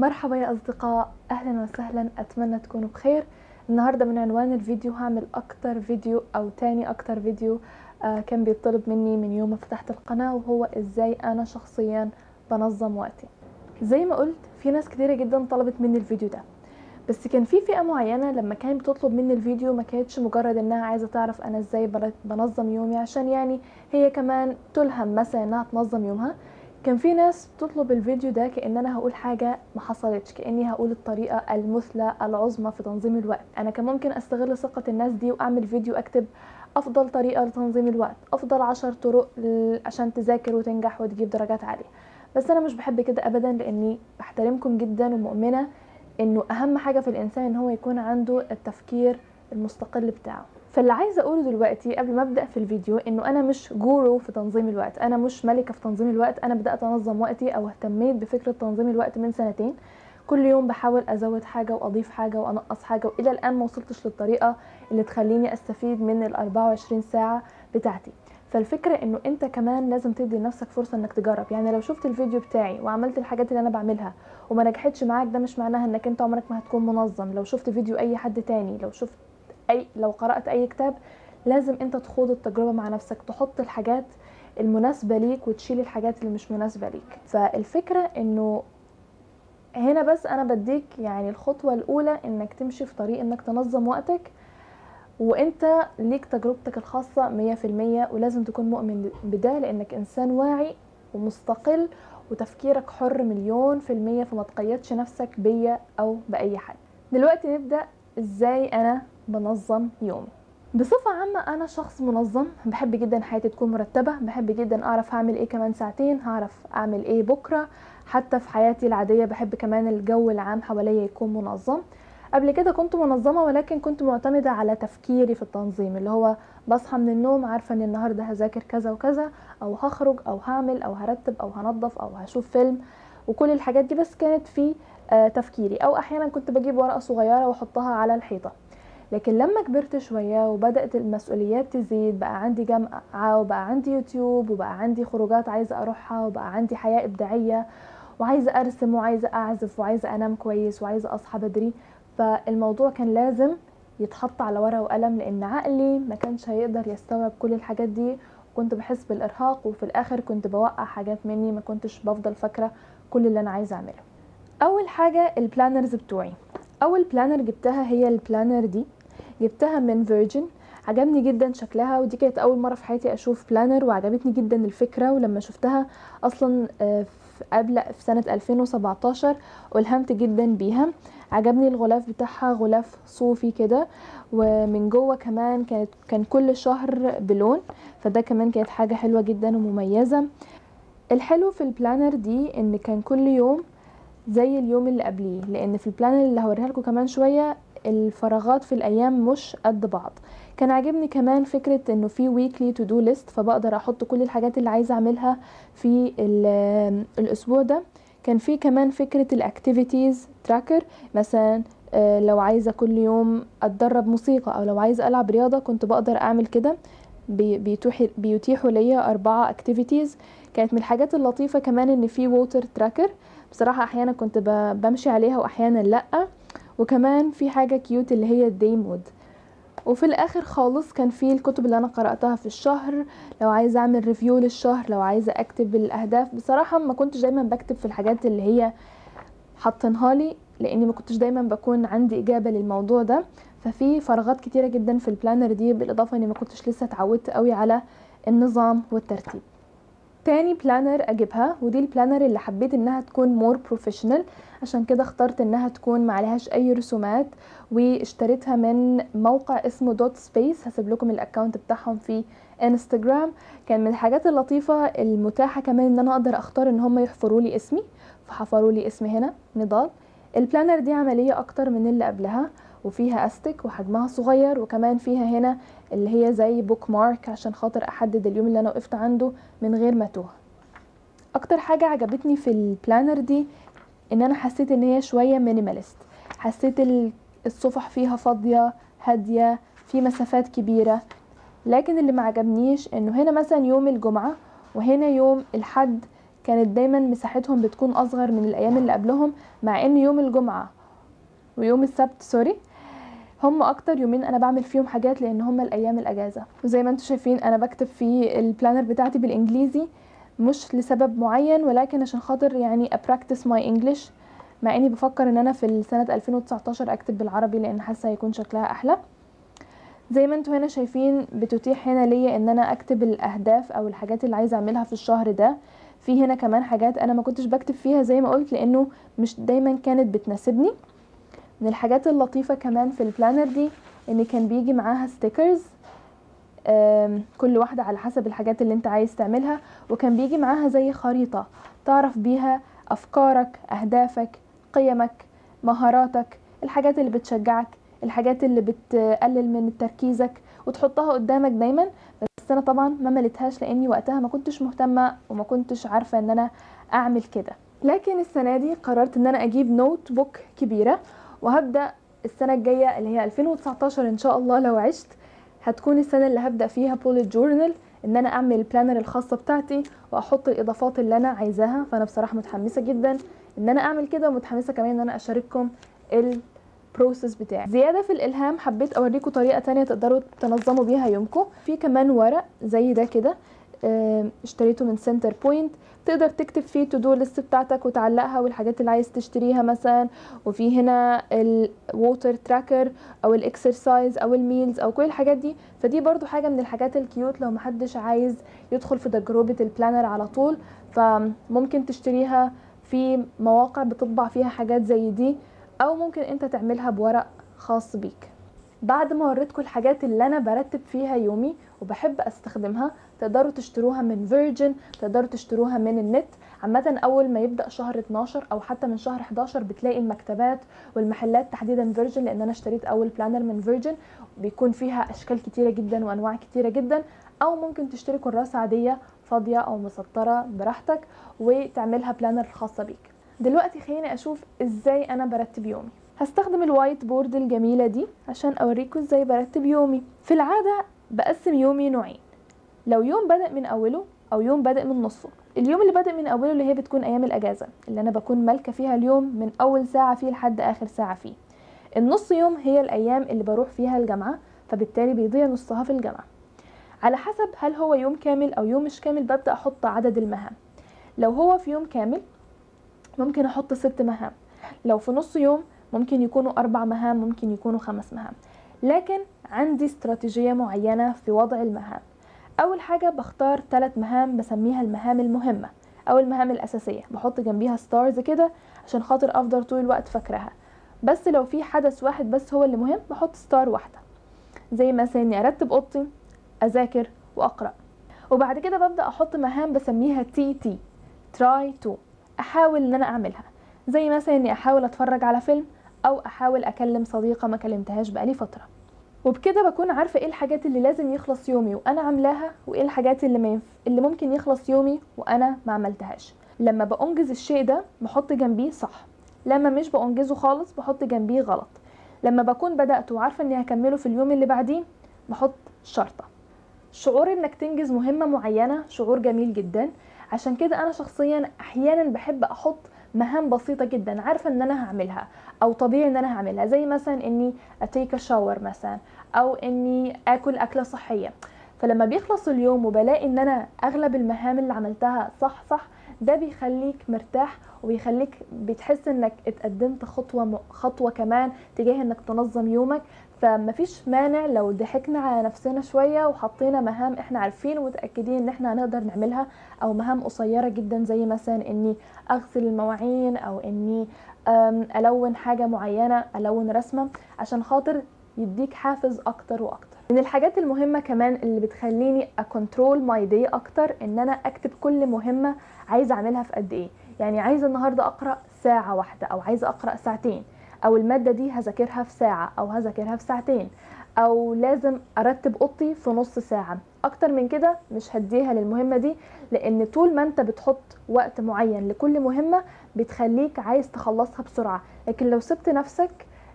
مرحبا يا أصدقاء. أهلا وسهلا. أتمنى تكونوا بخير. النهاردة من عنوان الفيديو هعمل أكتر فيديو أو تاني أكتر فيديو آه كان بيطلب مني من يوم ما فتحت القناة وهو إزاي أنا شخصيا بنظم وقتي. زي ما قلت في ناس كتيرة جدا طلبت مني الفيديو ده. بس كان في فئة معينة لما كانت بتطلب مني الفيديو ما كانتش مجرد إنها عايزة تعرف أنا إزاي بنظم يومي عشان يعني هي كمان تلهم مثلا إنها تنظم يومها. كان في ناس تطلب الفيديو ده كأن أنا هقول حاجة ما حصلتش كأني هقول الطريقة المثلى العظمى في تنظيم الوقت. أنا كان ممكن أستغل ثقة الناس دي وأعمل فيديو أكتب أفضل طريقة لتنظيم الوقت أفضل عشر طرق عشان تذاكر وتنجح وتجيب درجات عالية. بس أنا مش بحب كده ابدا لأني بحترمكم جدا ومؤمنة إنه أهم حاجة في الإنسان إن هو يكون عنده التفكير المستقل بتاعه. فاللي عايزة أقوله دلوقتي قبل ما أبدأ في الفيديو إنه أنا مش جورو في تنظيم الوقت. أنا مش ملكة في تنظيم الوقت. أنا بدأت أنظم وقتي أو اهتميت بفكرة تنظيم الوقت من سنتين. كل يوم بحاول أزود حاجة وأضيف حاجة وأنقص حاجة وإلى الآن ما وصلتش للطريقة اللي تخليني أستفيد من ال 24 ساعة بتاعتي. فالفكرة إنه أنت كمان لازم تدي لنفسك فرصة إنك تجرب. يعني لو شفت الفيديو بتاعي وعملت الحاجات اللي أنا بعملها وما نجحتش معاك ده مش معناها إنك أنت عمرك ما هتكون منظم. لو شفت فيديو أي حد تاني لو شفت أي لو قرأت أي كتاب لازم أنت تخوض التجربة مع نفسك تحط الحاجات المناسبة ليك وتشيل الحاجات اللي مش مناسبة ليك. فالفكرة إنه هنا بس أنا بديك يعني الخطوة الأولى إنك تمشي في طريق إنك تنظم وقتك وأنت ليك تجربتك الخاصة مية في المية ولازم تكون مؤمن بده لأنك إنسان واعي ومستقل وتفكيرك حر مليون في المية فما تقيدش نفسك بيا أو بأي حد. دلوقتي نبدأ إزاي أنا بنظم يومي بصفة عامة أنا شخص منظم بحب جدا حياتي تكون مرتبة بحب جدا أعرف هعمل إيه كمان ساعتين هعرف أعمل إيه بكرة. حتى في حياتي العادية بحب كمان الجو العام حواليا يكون منظم. قبل كده كنت منظمة ولكن كنت معتمدة على تفكيري في التنظيم اللي هو بصحى من النوم عارفة إن النهاردة هذاكر كذا وكذا أو هخرج أو هعمل أو هرتب أو هنظف أو هشوف فيلم. وكل الحاجات دي بس كانت في آه تفكيري. أو أحيانا كنت بجيب ورقة صغيرة وأحطها على الحيطة. لكن لما كبرت شوية وبدأت المسؤوليات تزيد بقى عندي جامعة وبقى عندي يوتيوب وبقى عندي خروجات عايزة أروحها وبقى عندي حياة إبداعية وعايزة أرسم وعايزة أعزف وعايزة أنام كويس وعايزة أصحى بدري فالموضوع كان لازم يتحط على ورقة وقلم لأن عقلي ما كانش هيقدر يستوعب كل الحاجات دي. كنت بحس بالإرهاق وفي الآخر كنت بوقع حاجات مني ما كنتش بفضل فاكرة كل اللي أنا عايزة أعمله. أول حاجة ال planners بتوعي. أول planner جبتها هي ال planner دي. جبتها من Virgin. عجبني جدا شكلها ودي كانت أول مرة في حياتي أشوف planner وعجبتني جدا الفكرة. ولما شفتها أصلا قبل في سنة 2017 الهمت جدا بيها. عجبني الغلاف بتاعها غلاف صوفي كده. ومن جوه كمان كانت كان كل شهر بلون فده كمان كانت حاجة حلوة جدا ومميزة. الحلو في ال planner دي إن كان كل يوم زي اليوم اللي قبليه لأن في ال planner اللي هوريها لكم كمان شوية الفراغات في الأيام مش قد بعض. كان عاجبني كمان فكرة إنه في weekly to-do list فبقدر أحط كل الحاجات اللي عايزة أعملها في الأسبوع ده. كان في كمان فكرة ال activities tracker مثلا لو عايزة كل يوم أتدرب موسيقى أو لو عايزة ألعب رياضة كنت بقدر أعمل كده. بيتيحوا ليا أربعة activities كانت من الحاجات اللطيفة كمان إن في water tracker بصراحة أحيانا كنت بمشي عليها واحيانا لأ. وكمان في حاجة cute اللي هي ال day mood وفي الآخر خالص كان في الكتب اللي أنا قرأتها في الشهر. لو عايزة أعمل review للشهر لو عايزة أكتب الأهداف. بصراحة ما كنتش دايما بكتب في الحاجات اللي هي حاطينها لي لأني ما كنتش دايما بكون عندي إجابة للموضوع ده. ففي فراغات كتيرة جدا في ال planner دي بالإضافة إني ما كنتش لسه اتعودت قوي على النظام والترتيب. تاني planner أجيبها ودي ال planner اللي حبيت إنها تكون more professional عشان كده اخترت إنها تكون معلهاش أي رسومات واشتريتها من موقع اسمه Dot Space هسيب لكم ال account بتاعهم في انستجرام كان من الحاجات اللطيفة المتاحة كمان إن أنا أقدر أختار إن هم يحفروا لي اسمي فحفروا لي اسمي هنا نضال. ال planner دي عملية أكتر من اللي قبلها. وفيها أستك وحجمها صغير وكمان فيها هنا اللي هي زي bookmark عشان خاطر أحدد اليوم اللي أنا وقفت عنده من غير ما توه أكتر حاجة عجبتني في ال planner دي إن أنا حسيت إن هي شوية minimalist حسيت الصفح فيها فاضية هادية في مسافات كبيرة. لكن اللي ما عجبنيش إنه هنا مثلا يوم الجمعة وهنا يوم الحد كانت دايما مساحتهم بتكون أصغر من الأيام اللي قبلهم مع إن يوم الجمعة ويوم السبت sorry هم أكتر يومين أنا بعمل فيهم حاجات لأن هم الأيام الأجازة. وزي ما أنتم شايفين أنا بكتب في ال planner بتاعتي بالإنجليزي مش لسبب معين ولكن عشان خاطر يعني أ practice my English مع إني بفكر إن أنا في سنه 2019 أكتب بالعربي لأن حاسة هيكون شكلها أحلى. زي ما أنتوا هنا شايفين بتتيح هنا ليا إن أنا أكتب الأهداف أو الحاجات اللي عايزة أعملها في الشهر ده. في هنا كمان حاجات أنا ما كنتش بكتب فيها زي ما قلت لأنه مش دايما كانت بتناسبني. من الحاجات اللطيفة كمان في ال planner دي إن كان بيجي معاها stickers كل واحدة على حسب الحاجات اللي أنت عايز تعملها. وكان بيجي معاها زي خريطة تعرف بيها أفكارك أهدافك قيمك مهاراتك الحاجات اللي بتشجعك الحاجات اللي بتقلل من تركيزك وتحطها قدامك دايما. بس أنا طبعا ما مليتهاش لأني وقتها ما كنتش مهتمة وما كنتش عارفة إن أنا أعمل كده. لكن السنة دي قررت إن أنا أجيب notebook كبيرة وهبدأ السنة الجاية اللي هي 2019 إن شاء الله لو عشت هتكون السنة اللي هبدأ فيها bullet journal إن أنا أعمل ال planner الخاصة بتاعتي وأحط الإضافات اللي أنا عايزاها. فأنا بصراحة متحمسة جدا إن أنا أعمل كده ومتحمسة كمان إن أنا أشارككم ال process بتاعي. زيادة في الإلهام حبيت أوريكم طريقة تانية تقدروا تنظموا بيها يومكم. في كمان ورق زي ده كده. اشتريته من Centrepoint تقدر تكتب فيه to-do list بتاعتك وتعلقها والحاجات اللي عايز تشتريها مثلا وفي هنا ال water tracker أو ال exercise أو ال meals أو كل الحاجات دي. فدي برضو حاجة من الحاجات ال cute لو محدش عايز يدخل في تجربة ال planner على طول. فممكن تشتريها في مواقع بتطبع فيها حاجات زي دي أو ممكن أنت تعملها بورق خاص بيك. بعد ما وريتكم الحاجات اللي أنا برتب فيها يومي وبحب أستخدمها. تقدروا تشتروها من Virgin تقدروا تشتروها من النت. عامة أول ما يبدأ شهر 12 أو حتى من شهر 11 بتلاقي المكتبات والمحلات تحديدا Virgin لأن أنا اشتريت أول planner من Virgin بيكون فيها أشكال كتيرة جدا وأنواع كتيرة جدا. أو ممكن تشتري كراسة عادية فاضية أو مسطرة براحتك وتعملها planner خاصة بيك. دلوقتي خليني أشوف إزاي أنا برتب يومي. هستخدم ال white board الجميلة دي عشان أوريكم إزاي برتب يومي. في العادة بقسم يومي نوعين. لو يوم بدأ من أوله أو يوم بدأ من نصه. اليوم اللي بدأ من أوله اللي هي بتكون أيام الأجازة اللي أنا بكون مالكة فيها اليوم من أول ساعة فيه لحد آخر ساعة فيه. النص يوم هي الأيام اللي بروح فيها الجامعة فبالتالي بيضيع نصها في الجامعة. على حسب هل هو يوم كامل أو يوم مش كامل ببدأ أحط عدد المهام. لو هو في يوم كامل ممكن أحط ست مهام. لو في نص يوم ممكن يكونوا أربع مهام ممكن يكونوا خمس مهام. لكن عندي استراتيجية معينة في وضع المهام. أول حاجة بختار ثلاث مهام بسميها المهام المهمة أو المهام الأساسية. بحط جنبيها ستارز كده عشان خاطر أفضل طول الوقت فاكراها. بس لو في حدث واحد بس هو اللي مهم بحط star واحدة. زي مثلا إني أرتب أوضتي أذاكر وأقرأ. وبعد كده ببدأ أحط مهام بسميها TT try to أحاول إن أنا أعملها. زي مثلا إني أحاول أتفرج على فيلم أو أحاول أكلم صديقة ما كلمتهاش بقالي فترة. وبكده بكون عارفة إيه الحاجات اللي لازم يخلص يومي وأنا عاملاها وإيه الحاجات اللي ما. اللي ممكن يخلص يومي وأنا ما عملتهاش. لما بأنجز الشيء ده بحط جنبيه صح لما مش بأنجزه خالص بحط جنبيه غلط. لما بكون بدأت وعارفة إني هكمله في اليوم اللي بعديه بحط شرطة. شعور إنك تنجز مهمة معينة شعور جميل جدا. عشان كده أنا شخصيا أحيانا بحب أحط مهام بسيطة جدا عارفة إن أنا هعملها أو طبيعي إن أنا هعملها. زي مثلا إني أتيك شاور مثلا أو إني آكل أكلة صحية. فلما بيخلص اليوم وبلاقي إن أنا أغلب المهام اللي عملتها صح صح ده بيخليك مرتاح وبيخليك بتحس إنك اتقدمت خطوة خطوة كمان تجاه إنك تنظم يومك. فمفيش مانع لو ضحكنا على نفسنا شوية وحطينا مهام إحنا عارفين ومتأكدين إن إحنا هنقدر نعملها أو مهام قصيرة جدا زي مثلا إني أغسل المواعين أو إني ألون حاجة معينة ألون رسمة عشان خاطر يديك حافز أكتر وأكتر. من الحاجات المهمة كمان اللي بتخليني ا control my day أكتر إن أنا أكتب كل مهمة عايزة أعملها في قد إيه. يعني عايزة النهارده أقرأ ساعة واحدة أو عايزة أقرأ ساعتين. أو المادة دي هذاكرها في ساعة أو هذاكرها في ساعتين. أو لازم أرتب أوضتي في نص ساعة. أكتر من كده مش هديها للمهمة دي لأن طول ما أنت بتحط وقت معين لكل مهمة بتخليك عايز تخلصها بسرعة. لكن لو سبت نفسك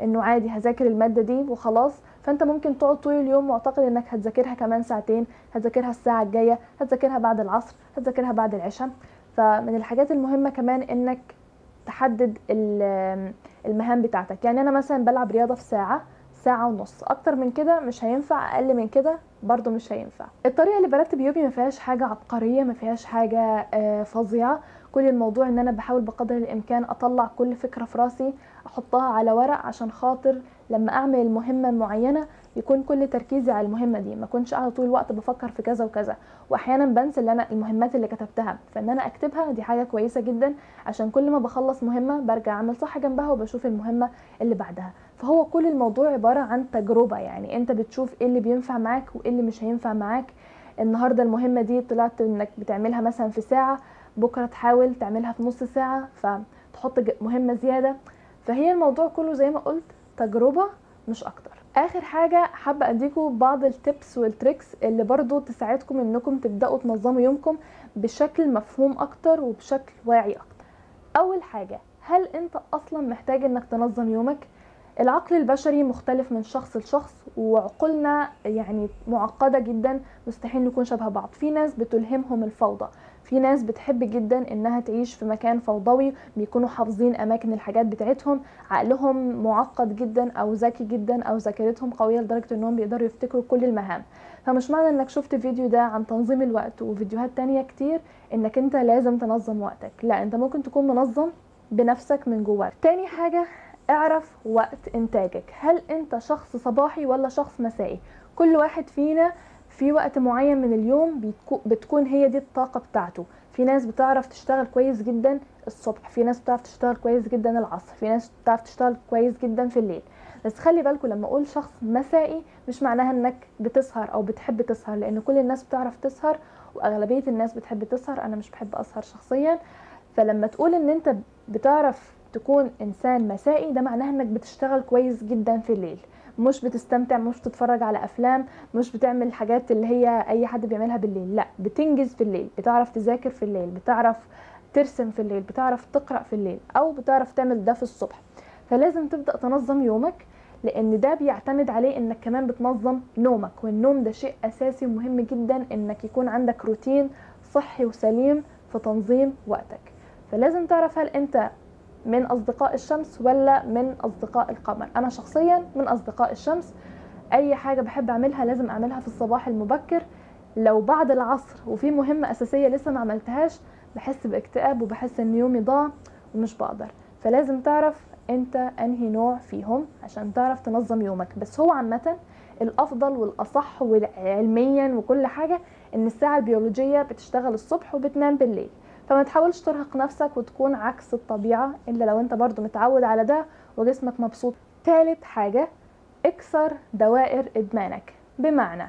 إنه عادي هذاكر المادة دي وخلاص فأنت ممكن تقعد طول اليوم معتقد إنك هتذاكرها كمان ساعتين هتذاكرها الساعة الجاية هتذاكرها بعد العصر هتذاكرها بعد العشاء. فمن الحاجات المهمة كمان إنك تحدد المهام بتاعتك. يعني أنا مثلا بلعب رياضة في ساعة ساعة ونص. أكتر من كده مش هينفع أقل من كده برضو مش هينفع. الطريقة اللي برتب يومي ما فيهاش حاجة عبقرية ما فيهاش حاجة آه، فظيعة. كل الموضوع إن أنا بحاول بقدر الإمكان أطلع كل فكرة في راسي أحطها على ورق عشان خاطر لما أعمل المهمة معينة يكون كل تركيزي على المهمة دي ما اكونش قاعدة طول الوقت بفكر في كذا وكذا. واحيانا بنسى اللي أنا المهمات اللي كتبتها. فإن أنا أكتبها دي حاجة كويسة جدا عشان كل ما بخلص مهمة برجع أعمل صح جنبها وبشوف المهمة اللي بعدها. فهو كل الموضوع عبارة عن تجربة يعني. أنت بتشوف إيه اللي بينفع معاك وإيه اللي مش هينفع معاك. النهارده المهمة دي طلعت إنك بتعملها مثلا في ساعة بكرة تحاول تعملها في نص ساعة فتحط مهمة زيادة. فهي الموضوع كله زي ما قلت تجربة مش أكتر. آخر حاجة حابة اديكم بعض التبس والتريكس اللي برضو تساعدكم إنكم تبدأوا تنظموا يومكم بشكل مفهوم أكتر وبشكل واعي أكتر. أول حاجة هل أنت أصلا محتاج إنك تنظم يومك؟ العقل البشري مختلف من شخص لشخص وعقولنا يعني معقدة جدا مستحيل نكون شبه بعض. في ناس بتلهمهم الفوضى. في ناس بتحب جدا إنها تعيش في مكان فوضوي بيكونوا حافظين أماكن الحاجات بتاعتهم عقلهم معقد جدا أو ذكي جدا أو ذاكرتهم قوية لدرجة إنهم بيقدروا يفتكروا كل المهام. فمش معنى إنك شفت فيديو ده عن تنظيم الوقت وفيديوهات تانية كتير إنك أنت لازم تنظم وقتك. لا أنت ممكن تكون منظم بنفسك من جواك تاني حاجة اعرف وقت إنتاجك. هل أنت شخص صباحي ولا شخص مسائي؟ كل واحد فينا في وقت معين من اليوم بتكون هي دي الطاقة بتاعته. في ناس بتعرف تشتغل كويس جدا الصبح في ناس بتعرف تشتغل كويس جدا العصر في ناس بتعرف تشتغل كويس جدا في الليل. بس خلي بالكم لما أقول شخص مسائي مش معناها إنك بتسهر أو بتحب تسهر لأن كل الناس بتعرف تسهر وأغلبية الناس بتحب تسهر أنا مش بحب أسهر شخصيا. فلما تقول إن أنت بتعرف تكون إنسان مسائي ده معناها إنك بتشتغل كويس جدا في الليل. مش بتستمتع مش بتتفرج على أفلام مش بتعمل الحاجات اللي هي أي حد بيعملها بالليل. لأ بتنجز في الليل بتعرف تذاكر في الليل بتعرف ترسم في الليل بتعرف تقرأ في الليل أو بتعرف تعمل ده في الصبح. فلازم تبدأ تنظم يومك لأن ده بيعتمد عليه إنك كمان بتنظم نومك. والنوم ده شيء أساسي ومهم جدا إنك يكون عندك روتين صحي وسليم في تنظيم وقتك. فلازم تعرف هل أنت من أصدقاء الشمس ولا من أصدقاء القمر. أنا شخصيا من أصدقاء الشمس. أي حاجة بحب أعملها لازم أعملها في الصباح المبكر. لو بعد العصر وفي مهمة أساسية لسه ما عملتهاش بحس باكتئاب وبحس إن يومي ضاع ومش بقدر. فلازم تعرف أنت أنهي نوع فيهم عشان تعرف تنظم يومك. بس هو عامة الأفضل والأصح وعلميا وكل حاجة إن الساعة البيولوجية بتشتغل الصبح وبتنام بالليل. فما تحاولش ترهق نفسك وتكون عكس الطبيعة إلا لو أنت برضو متعود على ده وجسمك مبسوط. تالت حاجة اكسر دوائر إدمانك. بمعنى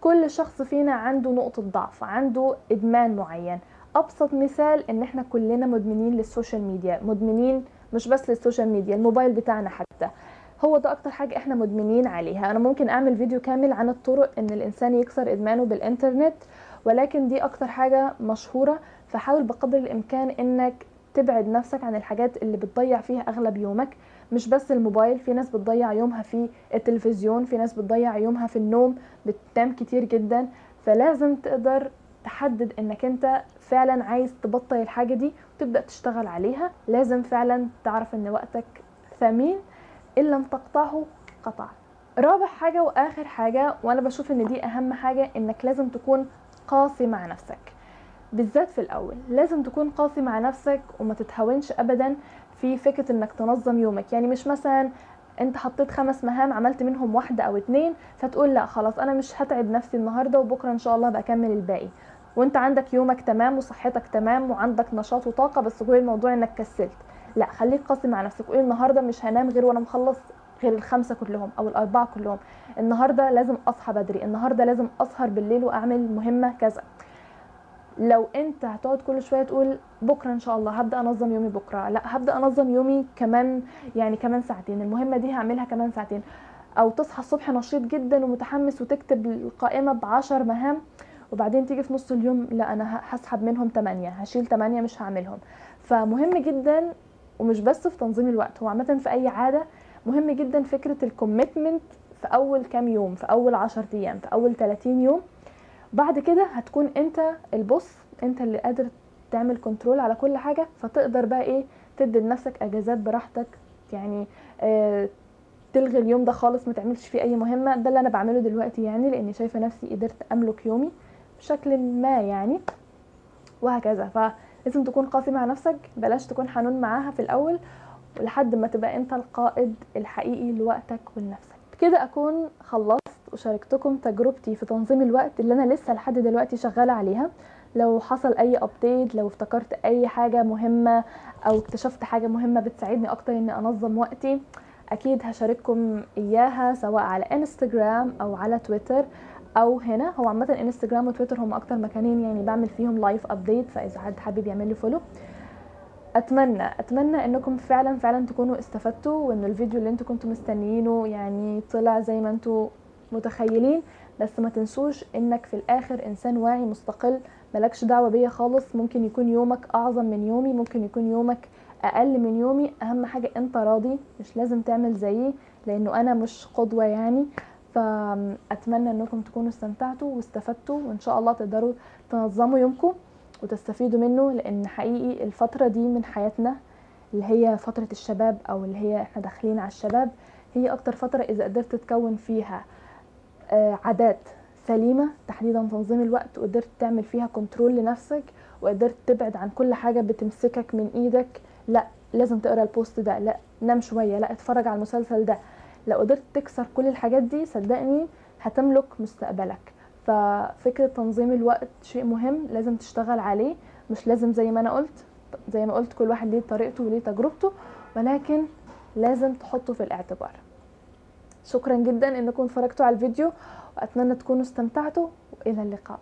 كل شخص فينا عنده نقطة ضعف عنده إدمان معين. أبسط مثال إن إحنا كلنا مدمنين لل social media. مدمنين مش بس لل social media الموبايل بتاعنا حتى. هو ده أكتر حاجة إحنا مدمنين عليها. أنا ممكن أعمل فيديو كامل عن الطرق إن الإنسان يكسر إدمانه بالإنترنت ولكن دي أكتر حاجة مشهورة. فحاول بقدر الإمكان إنك تبعد نفسك عن الحاجات اللي بتضيع فيها أغلب يومك. مش بس الموبايل في ناس بتضيع يومها في التلفزيون في ناس بتضيع يومها في النوم بتنام كتير جدا. فلازم تقدر تحدد إنك أنت فعلا عايز تبطل الحاجة دي وتبدأ تشتغل عليها. لازم فعلا تعرف إن وقتك ثمين إن لم تقطعه قطع. رابع حاجة وآخر حاجة وأنا بشوف إن دي أهم حاجة إنك لازم تكون قاسي مع نفسك. بالذات في الأول. لازم تكون قاسي مع نفسك وما تتهاونش ابدا في فكرة إنك تنظم يومك. يعني مش مثلا أنت حطيت خمس مهام عملت منهم واحدة أو اتنين فتقول لأ خلاص أنا مش هتعب نفسي النهارده وبكرة إن شاء الله بكمل الباقي. وأنت عندك يومك تمام وصحتك تمام وعندك نشاط وطاقة بس كل الموضوع إنك كسلت. لأ خليك قاسي مع نفسك. قول النهارده مش هنام غير وأنا مخلص غير الخمسة كلهم أو الأربعة كلهم. النهارده لازم أصحى بدري. النهارده لازم أسهر بالليل وأعمل مهمة كذا. لو انت هتقعد كل شوية تقول بكرة إن شاء الله هبدأ أنظم يومي بكرة. لا هبدأ أنظم يومي كمان يعني كمان ساعتين. المهمة دي هعملها كمان ساعتين. أو تصحى الصبح نشيط جدا ومتحمس وتكتب القائمة بعشر مهام وبعدين تيجي في نص اليوم لا أنا هسحب منهم 8 هشيل 8 مش هعملهم. فمهم جدا ومش بس في تنظيم الوقت هو عامة في أي عادة مهم جدا فكرة ال commitment في أول كام يوم في أول 10 أيام في أول 30 يوم. بعد كده هتكون انت ال boss انت اللي قادر تعمل control على كل حاجة فتقدر بقى إيه تدي لنفسك اجازات براحتك. يعني آه تلغي اليوم ده خالص ما تعملش فيه أي مهمة. ده اللي أنا بعمله دلوقتي يعني لأني شايفة نفسي قدرت أملك يومي بشكل ما يعني وهكذا. فلازم تكون قاسي مع نفسك بلاش تكون حنون معاها في الأول لحد ما تبقى أنت القائد الحقيقي لوقتك ولنفسك. كده أكون خلصت وشاركتكم تجربتي في تنظيم الوقت اللي أنا لسه لحد دلوقتي شغالة عليها. لو حصل أي ابديت لو افتكرت أي حاجة مهمة أو اكتشفت حاجة مهمة بتساعدني أكتر إني أنظم وقتي أكيد هشارككم إياها سواء على انستجرام أو على تويتر أو هنا. هو عامة انستجرام وتويتر هم أكتر مكانين يعني بعمل فيهم live update فإذا حد حابب يعمل لي follow أتمنى أتمنى إنكم فعلا فعلا تكونوا استفدتوا وان الفيديو اللي أنتوا كنتوا مستنيينه يعني طلع زي ما أنتوا متخيلين بس ما تنسوش إنك في الآخر إنسان واعي مستقل ملكش دعوة بيا خالص. ممكن يكون يومك أعظم من يومي ممكن يكون يومك أقل من يومي. أهم حاجة أنت راضي مش لازم تعمل زيي لأنه أنا مش قدوة يعني. فأتمنى إنكم تكونوا استمتعتوا واستفدتوا وإن شاء الله تقدروا تنظموا يومكم وتستفيدوا منه لأن حقيقي الفترة دي من حياتنا اللي هي فترة الشباب أو اللي هي إحنا داخلين على الشباب هي أكتر فترة إذا قدرت تكون فيها. عادات سليمة تحديدا تنظيم الوقت وقدرت تعمل فيها كنترول لنفسك وقدرت تبعد عن كل حاجة بتمسكك من إيدك. لا لازم تقرأ البوست ده لا نام شوية لا اتفرج على المسلسل ده. لو قدرت تكسر كل الحاجات دي صدقني هتملك مستقبلك. ففكرة تنظيم الوقت شيء مهم لازم تشتغل عليه. مش لازم زي ما أنا قلت زي ما قلت كل واحد ليه طريقته وليه تجربته ولكن لازم تحطه في الاعتبار. شكرا جدا إنكم اتفرجتوا على الفيديو وأتمنى تكونوا استمتعتوا وإلى اللقاء.